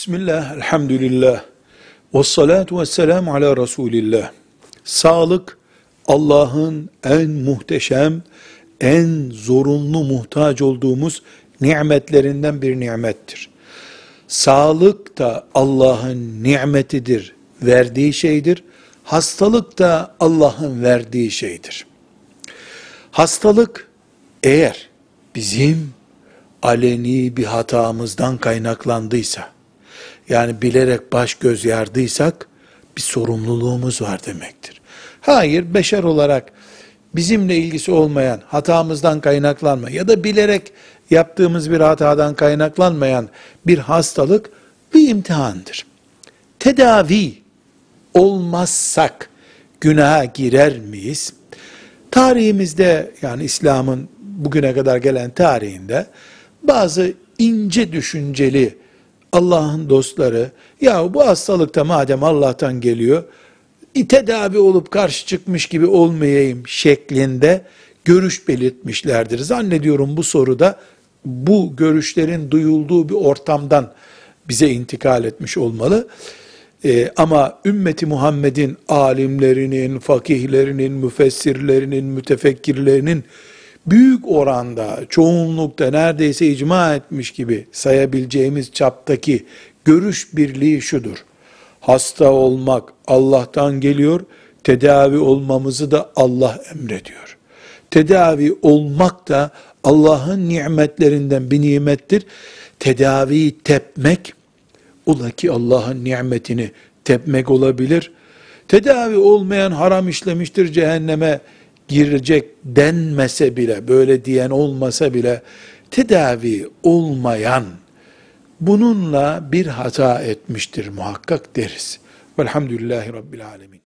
Bismillah, elhamdülillah, ve salatu ve selamu ala Resulillah. Sağlık, Allah'ın en muhteşem, en zorunlu muhtaç olduğumuz nimetlerinden bir nimettir. Sağlık da Allah'ın nimetidir, verdiği şeydir. Hastalık da Allah'ın verdiği şeydir. Hastalık eğer bizim aleni bir hatamızdan kaynaklandıysa, yani bilerek baş göz yardıysak, bir sorumluluğumuz var demektir. Hayır, beşer olarak bizimle ilgisi olmayan, hatamızdan kaynaklanma ya da bilerek yaptığımız bir hatadan kaynaklanmayan bir hastalık bir imtihandır. Tedavi olmazsak günaha girer miyiz? Tarihimizde yani İslam'ın bugüne kadar gelen tarihinde bazı ince düşünceli Allah'ın dostları ya bu hastalıkta madem Allah'tan geliyor tedavi olup karşı çıkmış gibi olmayayım şeklinde görüş belirtmişlerdir. Zannediyorum bu soruda bu görüşlerin duyulduğu bir ortamdan bize intikal etmiş olmalı. Ee, ama ümmeti Muhammed'in alimlerinin, fakihlerinin, müfessirlerinin, mütefekkirlerinin büyük oranda, çoğunlukta neredeyse icma etmiş gibi sayabileceğimiz çaptaki görüş birliği şudur. Hasta olmak Allah'tan geliyor, tedavi olmamızı da Allah emrediyor. Tedavi olmak da Allah'ın nimetlerinden bir nimettir. Tedaviyi tepmek, ola ki Allah'ın nimetini tepmek olabilir. Tedavi olmayan haram işlemiştir cehenneme girecek denmese bile, böyle diyen olmasa bile, tedavi olmayan, bununla bir hata etmiştir muhakkak deriz. Velhamdülillahi Rabbil Alemin.